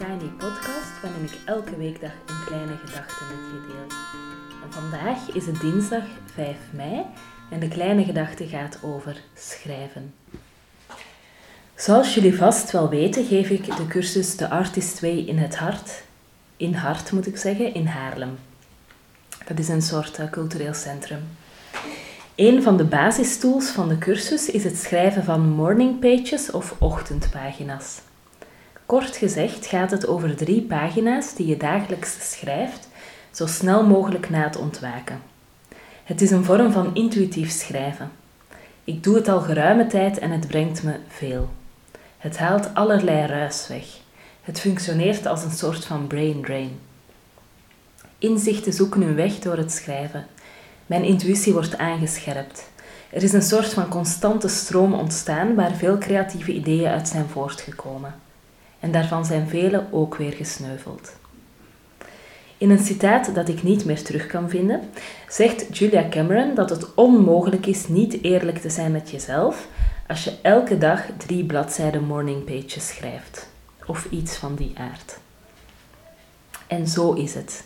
Tiny podcast waarin ik elke weekdag een kleine gedachte met je deel. En vandaag is het dinsdag 5 mei en de kleine gedachte gaat over schrijven. Zoals jullie vast wel weten, geef ik de cursus The Artist Way in het hart, in hart moet ik zeggen, in Haarlem. Dat is een soort uh, cultureel centrum. Een van de basistools van de cursus is het schrijven van morning pages of ochtendpagina's. Kort gezegd gaat het over drie pagina's die je dagelijks schrijft, zo snel mogelijk na het ontwaken. Het is een vorm van intuïtief schrijven. Ik doe het al geruime tijd en het brengt me veel. Het haalt allerlei ruis weg. Het functioneert als een soort van brain drain. Inzichten zoeken hun weg door het schrijven. Mijn intuïtie wordt aangescherpt. Er is een soort van constante stroom ontstaan waar veel creatieve ideeën uit zijn voortgekomen. En daarvan zijn vele ook weer gesneuveld. In een citaat dat ik niet meer terug kan vinden, zegt Julia Cameron dat het onmogelijk is niet eerlijk te zijn met jezelf als je elke dag drie bladzijden morning pages schrijft. Of iets van die aard. En zo is het.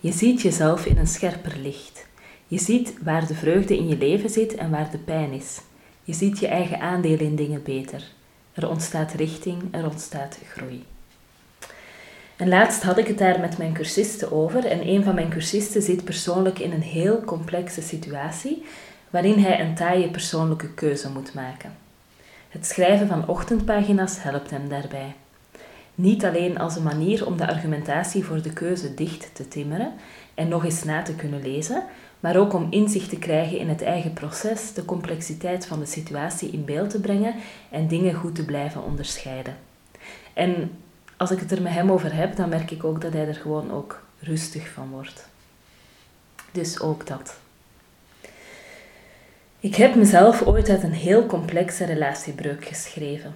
Je ziet jezelf in een scherper licht. Je ziet waar de vreugde in je leven zit en waar de pijn is. Je ziet je eigen aandeel in dingen beter. Er ontstaat richting, er ontstaat groei. En laatst had ik het daar met mijn cursisten over en een van mijn cursisten zit persoonlijk in een heel complexe situatie waarin hij een taaie persoonlijke keuze moet maken. Het schrijven van ochtendpagina's helpt hem daarbij. Niet alleen als een manier om de argumentatie voor de keuze dicht te timmeren en nog eens na te kunnen lezen, maar ook om inzicht te krijgen in het eigen proces, de complexiteit van de situatie in beeld te brengen en dingen goed te blijven onderscheiden. En als ik het er met hem over heb, dan merk ik ook dat hij er gewoon ook rustig van wordt. Dus ook dat. Ik heb mezelf ooit uit een heel complexe relatiebreuk geschreven.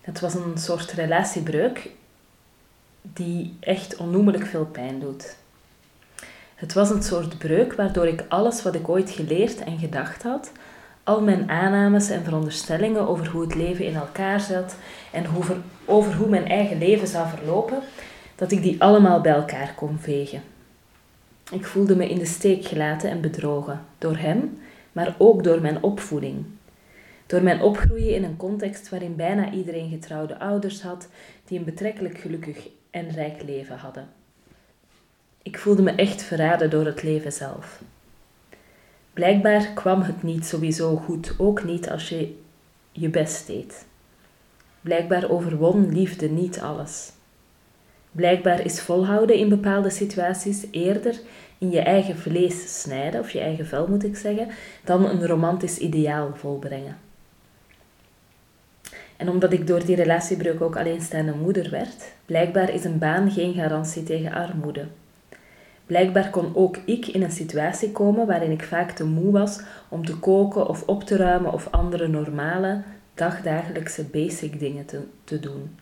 Het was een soort relatiebreuk die echt onnoemelijk veel pijn doet. Het was een soort breuk waardoor ik alles wat ik ooit geleerd en gedacht had, al mijn aannames en veronderstellingen over hoe het leven in elkaar zat en over, over hoe mijn eigen leven zou verlopen, dat ik die allemaal bij elkaar kon vegen. Ik voelde me in de steek gelaten en bedrogen door hem, maar ook door mijn opvoeding. Door mijn opgroeien in een context waarin bijna iedereen getrouwde ouders had die een betrekkelijk gelukkig en rijk leven hadden. Ik voelde me echt verraden door het leven zelf. Blijkbaar kwam het niet sowieso goed, ook niet als je je best deed. Blijkbaar overwon liefde niet alles. Blijkbaar is volhouden in bepaalde situaties eerder in je eigen vlees snijden, of je eigen vel moet ik zeggen, dan een romantisch ideaal volbrengen. En omdat ik door die relatiebreuk ook alleenstaande moeder werd, blijkbaar is een baan geen garantie tegen armoede. Blijkbaar kon ook ik in een situatie komen waarin ik vaak te moe was om te koken of op te ruimen of andere normale, dagdagelijkse basic dingen te, doen.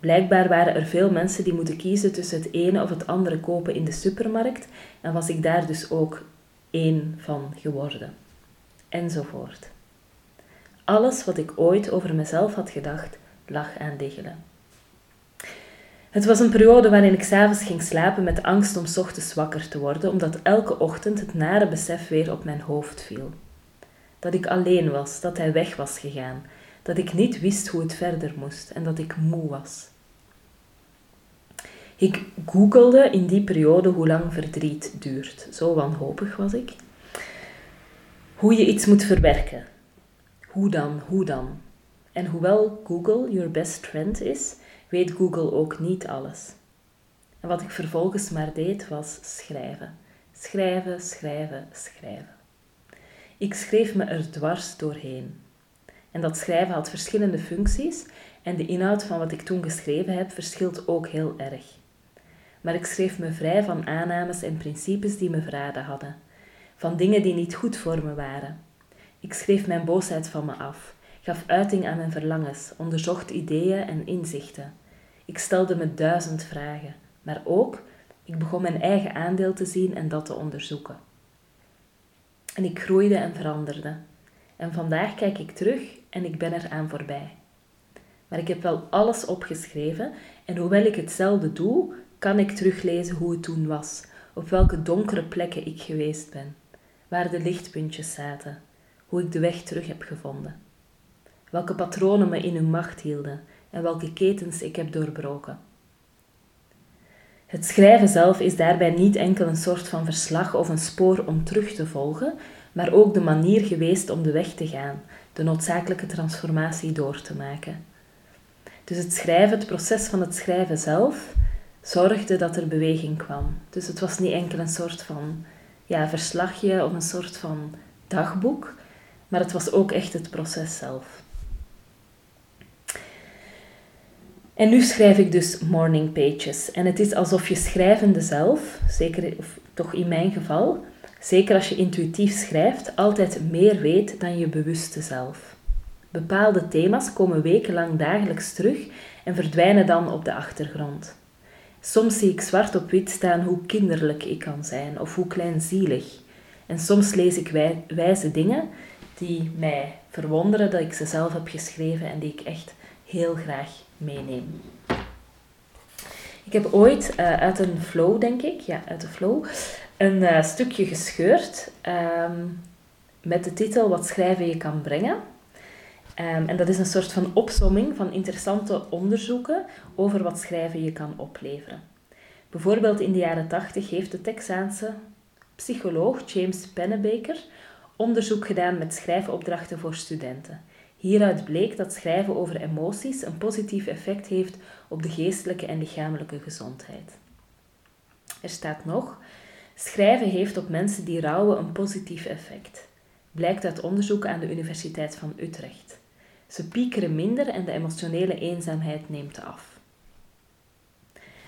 Blijkbaar waren er veel mensen die moeten kiezen tussen het ene of het andere kopen in de supermarkt en was ik daar dus ook één van geworden. Enzovoort. Alles wat ik ooit over mezelf had gedacht, lag aan diggelen. Het was een periode waarin ik s'avonds ging slapen met angst om ochtends wakker te worden, omdat elke ochtend het nare besef weer op mijn hoofd viel. Dat ik alleen was, dat hij weg was gegaan, dat ik niet wist hoe het verder moest en dat ik moe was. Ik googelde in die periode hoe lang verdriet duurt. Zo wanhopig was ik. Hoe je iets moet verwerken. Hoe dan, hoe dan? En hoewel Google your best friend is, weet Google ook niet alles. En wat ik vervolgens maar deed was schrijven. Schrijven, schrijven, schrijven. Ik schreef me er dwars doorheen. En dat schrijven had verschillende functies en de inhoud van wat ik toen geschreven heb verschilt ook heel erg. Maar ik schreef me vrij van aannames en principes die me verraden hadden, van dingen die niet goed voor me waren. Ik schreef mijn boosheid van me af, gaf uiting aan mijn verlangens, onderzocht ideeën en inzichten. Ik stelde me duizend vragen, maar ook ik begon mijn eigen aandeel te zien en dat te onderzoeken. En ik groeide en veranderde. En vandaag kijk ik terug en ik ben er aan voorbij. Maar ik heb wel alles opgeschreven en hoewel ik hetzelfde doe, kan ik teruglezen hoe het toen was, op welke donkere plekken ik geweest ben, waar de lichtpuntjes zaten, hoe ik de weg terug heb gevonden, welke patronen me in hun macht hielden en welke ketens ik heb doorbroken. Het schrijven zelf is daarbij niet enkel een soort van verslag of een spoor om terug te volgen, maar ook de manier geweest om de weg te gaan, de noodzakelijke transformatie door te maken. Dus het schrijven, het proces van het schrijven zelf, zorgde dat er beweging kwam. Dus het was niet enkel een soort van ja, verslagje of een soort van dagboek, maar het was ook echt het proces zelf. En nu schrijf ik dus morning pages. En het is alsof je schrijvende zelf, zeker of toch in mijn geval, zeker als je intuïtief schrijft, altijd meer weet dan je bewuste zelf. Bepaalde thema's komen wekenlang dagelijks terug en verdwijnen dan op de achtergrond. Soms zie ik zwart op wit staan hoe kinderlijk ik kan zijn of hoe kleinzielig. En soms lees ik wijze dingen die mij verwonderen dat ik ze zelf heb geschreven en die ik echt heel graag meeneem. Ik heb ooit uh, uit een flow, denk ik, ja, uit de flow, een uh, stukje gescheurd um, met de titel Wat schrijven je kan brengen. Um, en dat is een soort van opsomming van interessante onderzoeken over wat schrijven je kan opleveren. Bijvoorbeeld in de jaren 80 heeft de Texaanse psycholoog James Pennebaker onderzoek gedaan met schrijfopdrachten voor studenten. Hieruit bleek dat schrijven over emoties een positief effect heeft op de geestelijke en lichamelijke gezondheid. Er staat nog: schrijven heeft op mensen die rouwen een positief effect. Blijkt uit onderzoek aan de Universiteit van Utrecht. Ze piekeren minder en de emotionele eenzaamheid neemt af.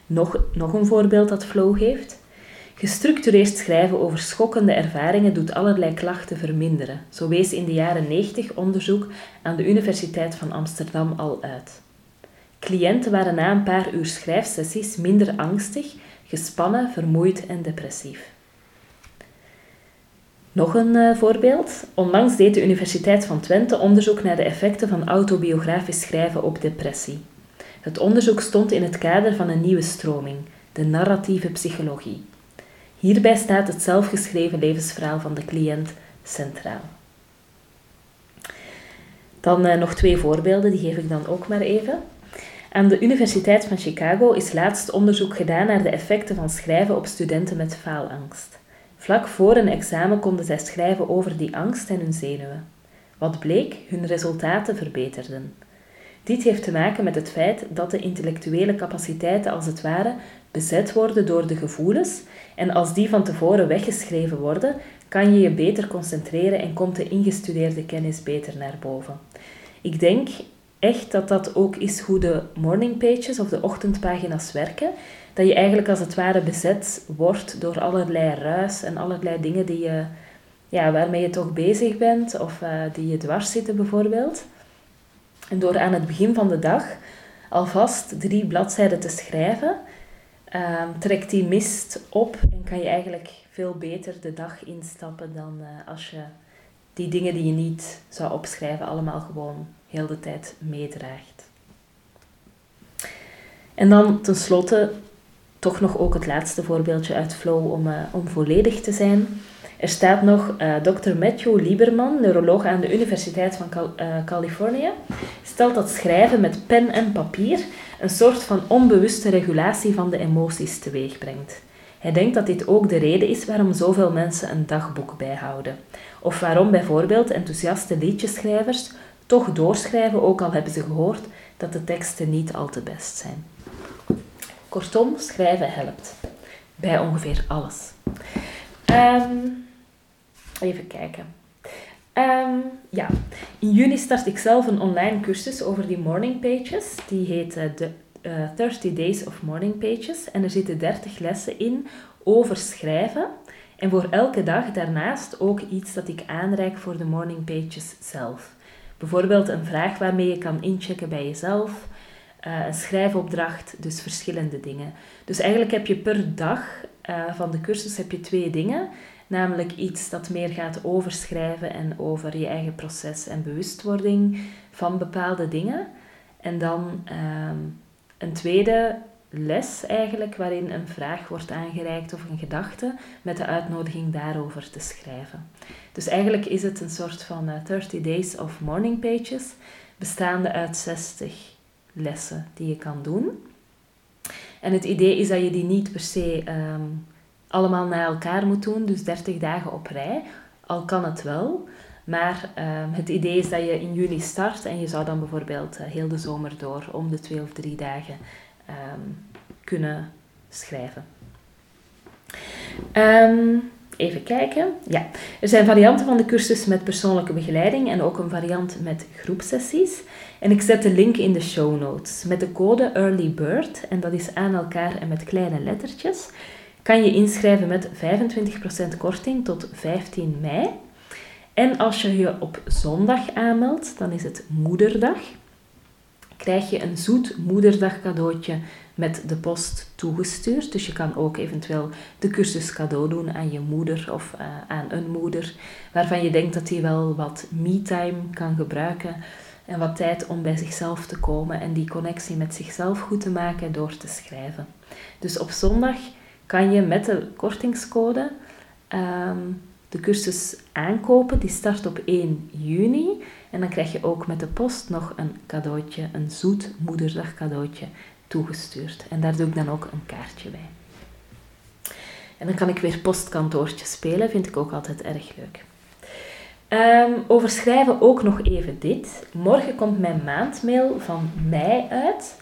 Nog, nog een voorbeeld dat flow heeft. Gestructureerd schrijven over schokkende ervaringen doet allerlei klachten verminderen. Zo wees in de jaren 90 onderzoek aan de Universiteit van Amsterdam al uit. Cliënten waren na een paar uur schrijfsessies minder angstig, gespannen, vermoeid en depressief. Nog een uh, voorbeeld. Onlangs deed de Universiteit van Twente onderzoek naar de effecten van autobiografisch schrijven op depressie. Het onderzoek stond in het kader van een nieuwe stroming, de narratieve psychologie. Hierbij staat het zelfgeschreven levensverhaal van de cliënt centraal. Dan uh, nog twee voorbeelden, die geef ik dan ook maar even. Aan de Universiteit van Chicago is laatst onderzoek gedaan naar de effecten van schrijven op studenten met faalangst. Vlak voor een examen konden zij schrijven over die angst en hun zenuwen. Wat bleek, hun resultaten verbeterden. Dit heeft te maken met het feit dat de intellectuele capaciteiten als het ware bezet worden door de gevoelens en als die van tevoren weggeschreven worden, kan je je beter concentreren en komt de ingestudeerde kennis beter naar boven. Ik denk echt dat dat ook is hoe de morning pages of de ochtendpagina's werken. Dat je eigenlijk als het ware bezet wordt door allerlei ruis en allerlei dingen die je, ja, waarmee je toch bezig bent of uh, die je dwars zitten bijvoorbeeld. Door aan het begin van de dag alvast drie bladzijden te schrijven, um, trekt die mist op en kan je eigenlijk veel beter de dag instappen dan uh, als je die dingen die je niet zou opschrijven allemaal gewoon heel de tijd meedraagt. En dan tenslotte toch nog ook het laatste voorbeeldje uit Flow om, uh, om volledig te zijn. Er staat nog uh, eh, Dr. Matthew Lieberman, neuroloog aan de Universiteit van uh, Californië, stelt dat schrijven met pen en papier een soort van onbewuste regulatie van de emoties teweeg brengt. Hij denkt dat dit ook de reden is waarom zoveel mensen een dagboek bijhouden. Of waarom bijvoorbeeld enthousiaste liedjeschrijvers toch doorschrijven, ook al hebben ze gehoord dat de teksten niet al te best zijn. Kortom, schrijven helpt. Bij ongeveer alles. Um, even kijken. Um, ja, in juni start ik zelf een online cursus over die morning pages. Die heet uh, de uh, eh, 30 Days of Morning Pages. En er zitten 30 lessen in over schrijven. En voor elke dag daarnaast ook iets dat ik aanreik voor de morning pages zelf. Bijvoorbeeld een vraag waarmee je kan inchecken bij jezelf. Uh, een schrijfopdracht, dus verschillende dingen. Dus eigenlijk heb je per dag van de cursus heb je twee dingen. Namelijk iets dat meer gaat over schrijven en over je eigen proces en bewustwording van bepaalde dingen. En dan ehm, een tweede les eigenlijk, waarin een vraag wordt aangereikt of een gedachte, met de uitnodiging daarover te schrijven. Dus eigenlijk is het een soort van 30 eh, Days of Morning Pages, bestaande uit 60 lessen die je kan doen. En het idee is dat je die niet per se ehm, allemaal na elkaar moet doen, dus 30 dagen op rij, al kan het wel. Maar ehm, het idee is dat je in juli start en je zou dan bijvoorbeeld uh, heel de zomer door om de twee of drie dagen Ehm, kunnen schrijven. Ehm, even kijken. Ja, er zijn varianten van de cursus met persoonlijke begeleiding en ook een variant met groepsessies. En ik zet de link in de show notes. Met de code Early Bird, en dat is aan elkaar en met kleine lettertjes, kan je inschrijven met 25% korting tot 15 mei. En als je je op zondag aanmeldt, dan is het moederdag krijg je een zoet moederdag cadeautje met de post toegestuurd. Dus je kan ook eventueel de cursus cadeau doen aan je moeder of uh, aan een moeder waarvan je denkt dat die wel wat me-time kan gebruiken en wat tijd om bij zichzelf te komen en die connectie met zichzelf goed te maken door te schrijven. Dus op zondag kan je met de kortingscode um, de cursus aankopen. Die start op 1 juni. En dan krijg je ook met de post nog een cadeautje, een zoet moederdag cadeautje toegestuurd. En daar doe ik dan ook een kaartje bij. En dan kan ik weer postkantoortje spelen, vind ik ook altijd erg leuk. Um, over schrijven ook nog even dit. Morgen komt mijn maandmail van mei uit.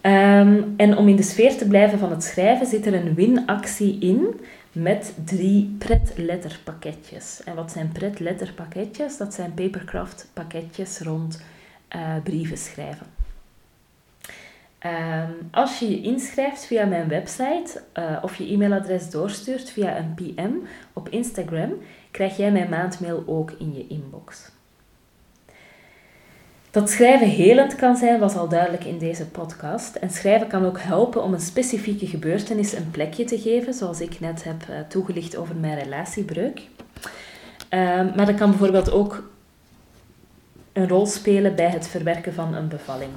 Ehm, en om in de sfeer te blijven van het schrijven zit er een winactie in met drie pretletterpakketjes. En wat zijn pretletterpakketjes? Dat zijn papercraft pakketjes rond uh, brieven schrijven. Um, als je je inschrijft via mijn website uh, of je e-mailadres doorstuurt via een PM op Instagram, krijg jij mijn maandmail ook in je inbox. Dat schrijven helend kan zijn, was al duidelijk in deze podcast. En schrijven kan ook helpen om een specifieke gebeurtenis een plekje te geven, zoals ik net heb uh, toegelicht over mijn relatiebreuk. Uh, maar dat kan bijvoorbeeld ook een rol spelen bij het verwerken van een bevalling.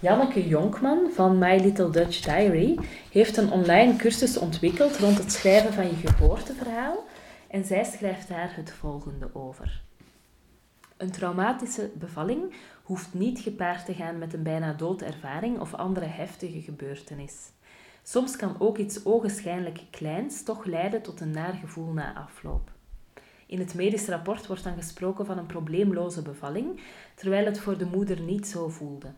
Janneke Jonkman van My Little Dutch Diary heeft een online cursus ontwikkeld rond het schrijven van je geboorteverhaal en zij schrijft daar het volgende over. Een traumatische bevalling hoeft niet gepaard te gaan met een bijna doodervaring of andere heftige gebeurtenis. Soms kan ook iets ogenschijnlijk kleins toch leiden tot een naar gevoel na afloop. In het medisch rapport wordt dan gesproken van een probleemloze bevalling, terwijl het voor de moeder niet zo voelde.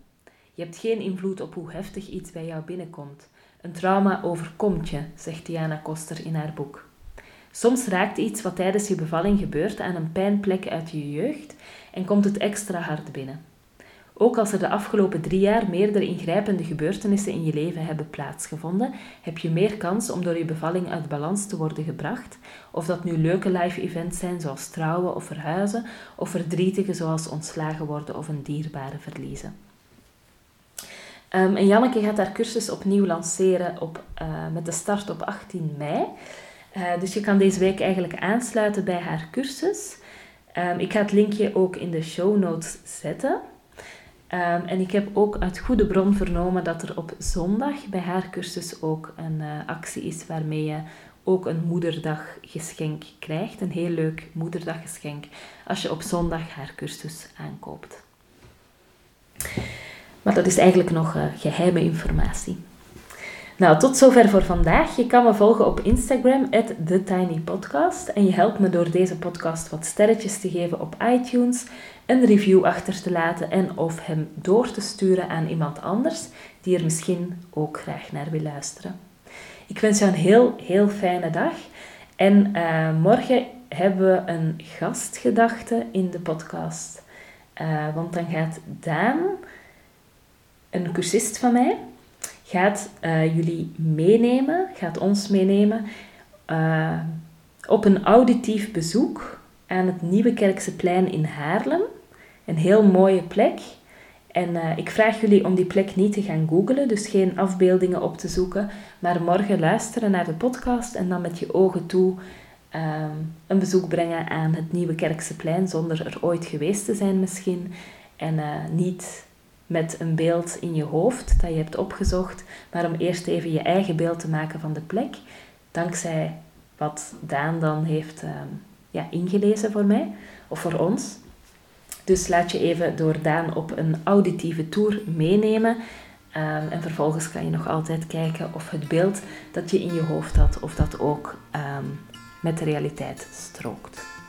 Je hebt geen invloed op hoe heftig iets bij jou binnenkomt. Een trauma overkomt je, zegt Diana Koster in haar boek. Soms raakt iets wat tijdens je bevalling gebeurt aan een pijnplek uit je jeugd en komt het extra hard binnen. Ook als er de afgelopen drie jaar meerdere ingrijpende gebeurtenissen in je leven hebben plaatsgevonden, heb je meer kans om door je bevalling uit balans te worden gebracht. Of dat nu leuke live events zijn zoals trouwen of verhuizen, of verdrietige zoals ontslagen worden of een dierbare verliezen. Um, en Janneke gaat haar cursus opnieuw lanceren op, uh, met de start op 18 mei. Uh, dus je kan deze week eigenlijk aansluiten bij haar cursus. Um, ik ga het linkje ook in de show notes zetten. Um, en ik heb ook uit goede bron vernomen dat er op zondag bij haar cursus ook een uh, actie is waarmee je ook een moederdaggeschenk krijgt. Een heel leuk moederdaggeschenk als je op zondag haar cursus aankoopt. Maar dat is eigenlijk nog uh, geheime informatie. Nou, tot zover voor vandaag. Je kan me volgen op Instagram, TheTinyPodcast. En je helpt me door deze podcast wat sterretjes te geven op iTunes, een review achter te laten en of hem door te sturen aan iemand anders die er misschien ook graag naar wil luisteren. Ik wens jou een heel, heel fijne dag. En uh, morgen hebben we een gastgedachte in de podcast. Uh, want dan gaat Daan, een cursist van mij, gaat uh, jullie meenemen, gaat ons meenemen uh, op een auditief bezoek aan het Nieuwe Kerkse Plein in Haarlem. Een heel mooie plek. En uh, ik vraag jullie om die plek niet te gaan googlen, dus geen afbeeldingen op te zoeken, maar morgen luisteren naar de podcast en dan met je ogen toe um, een bezoek brengen aan het Nieuwe Kerkse Plein, zonder er ooit geweest te zijn misschien. En niet met een beeld in je hoofd dat je hebt opgezocht, maar om eerst even je eigen beeld te maken van de plek, dankzij wat Daan dan heeft ehm, ja, ingelezen voor mij of voor ons. Dus laat je even door Daan op een auditieve tour meenemen. Ehm, en vervolgens kan je nog altijd kijken of het beeld dat je in je hoofd had, of dat ook ehm, met de realiteit strookt.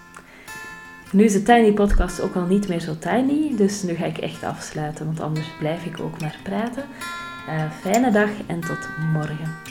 Nu is de Tiny Podcast ook al niet meer zo tiny, dus nu ga ik echt afsluiten, want anders blijf ik ook maar praten. Uh, fijne dag en tot morgen.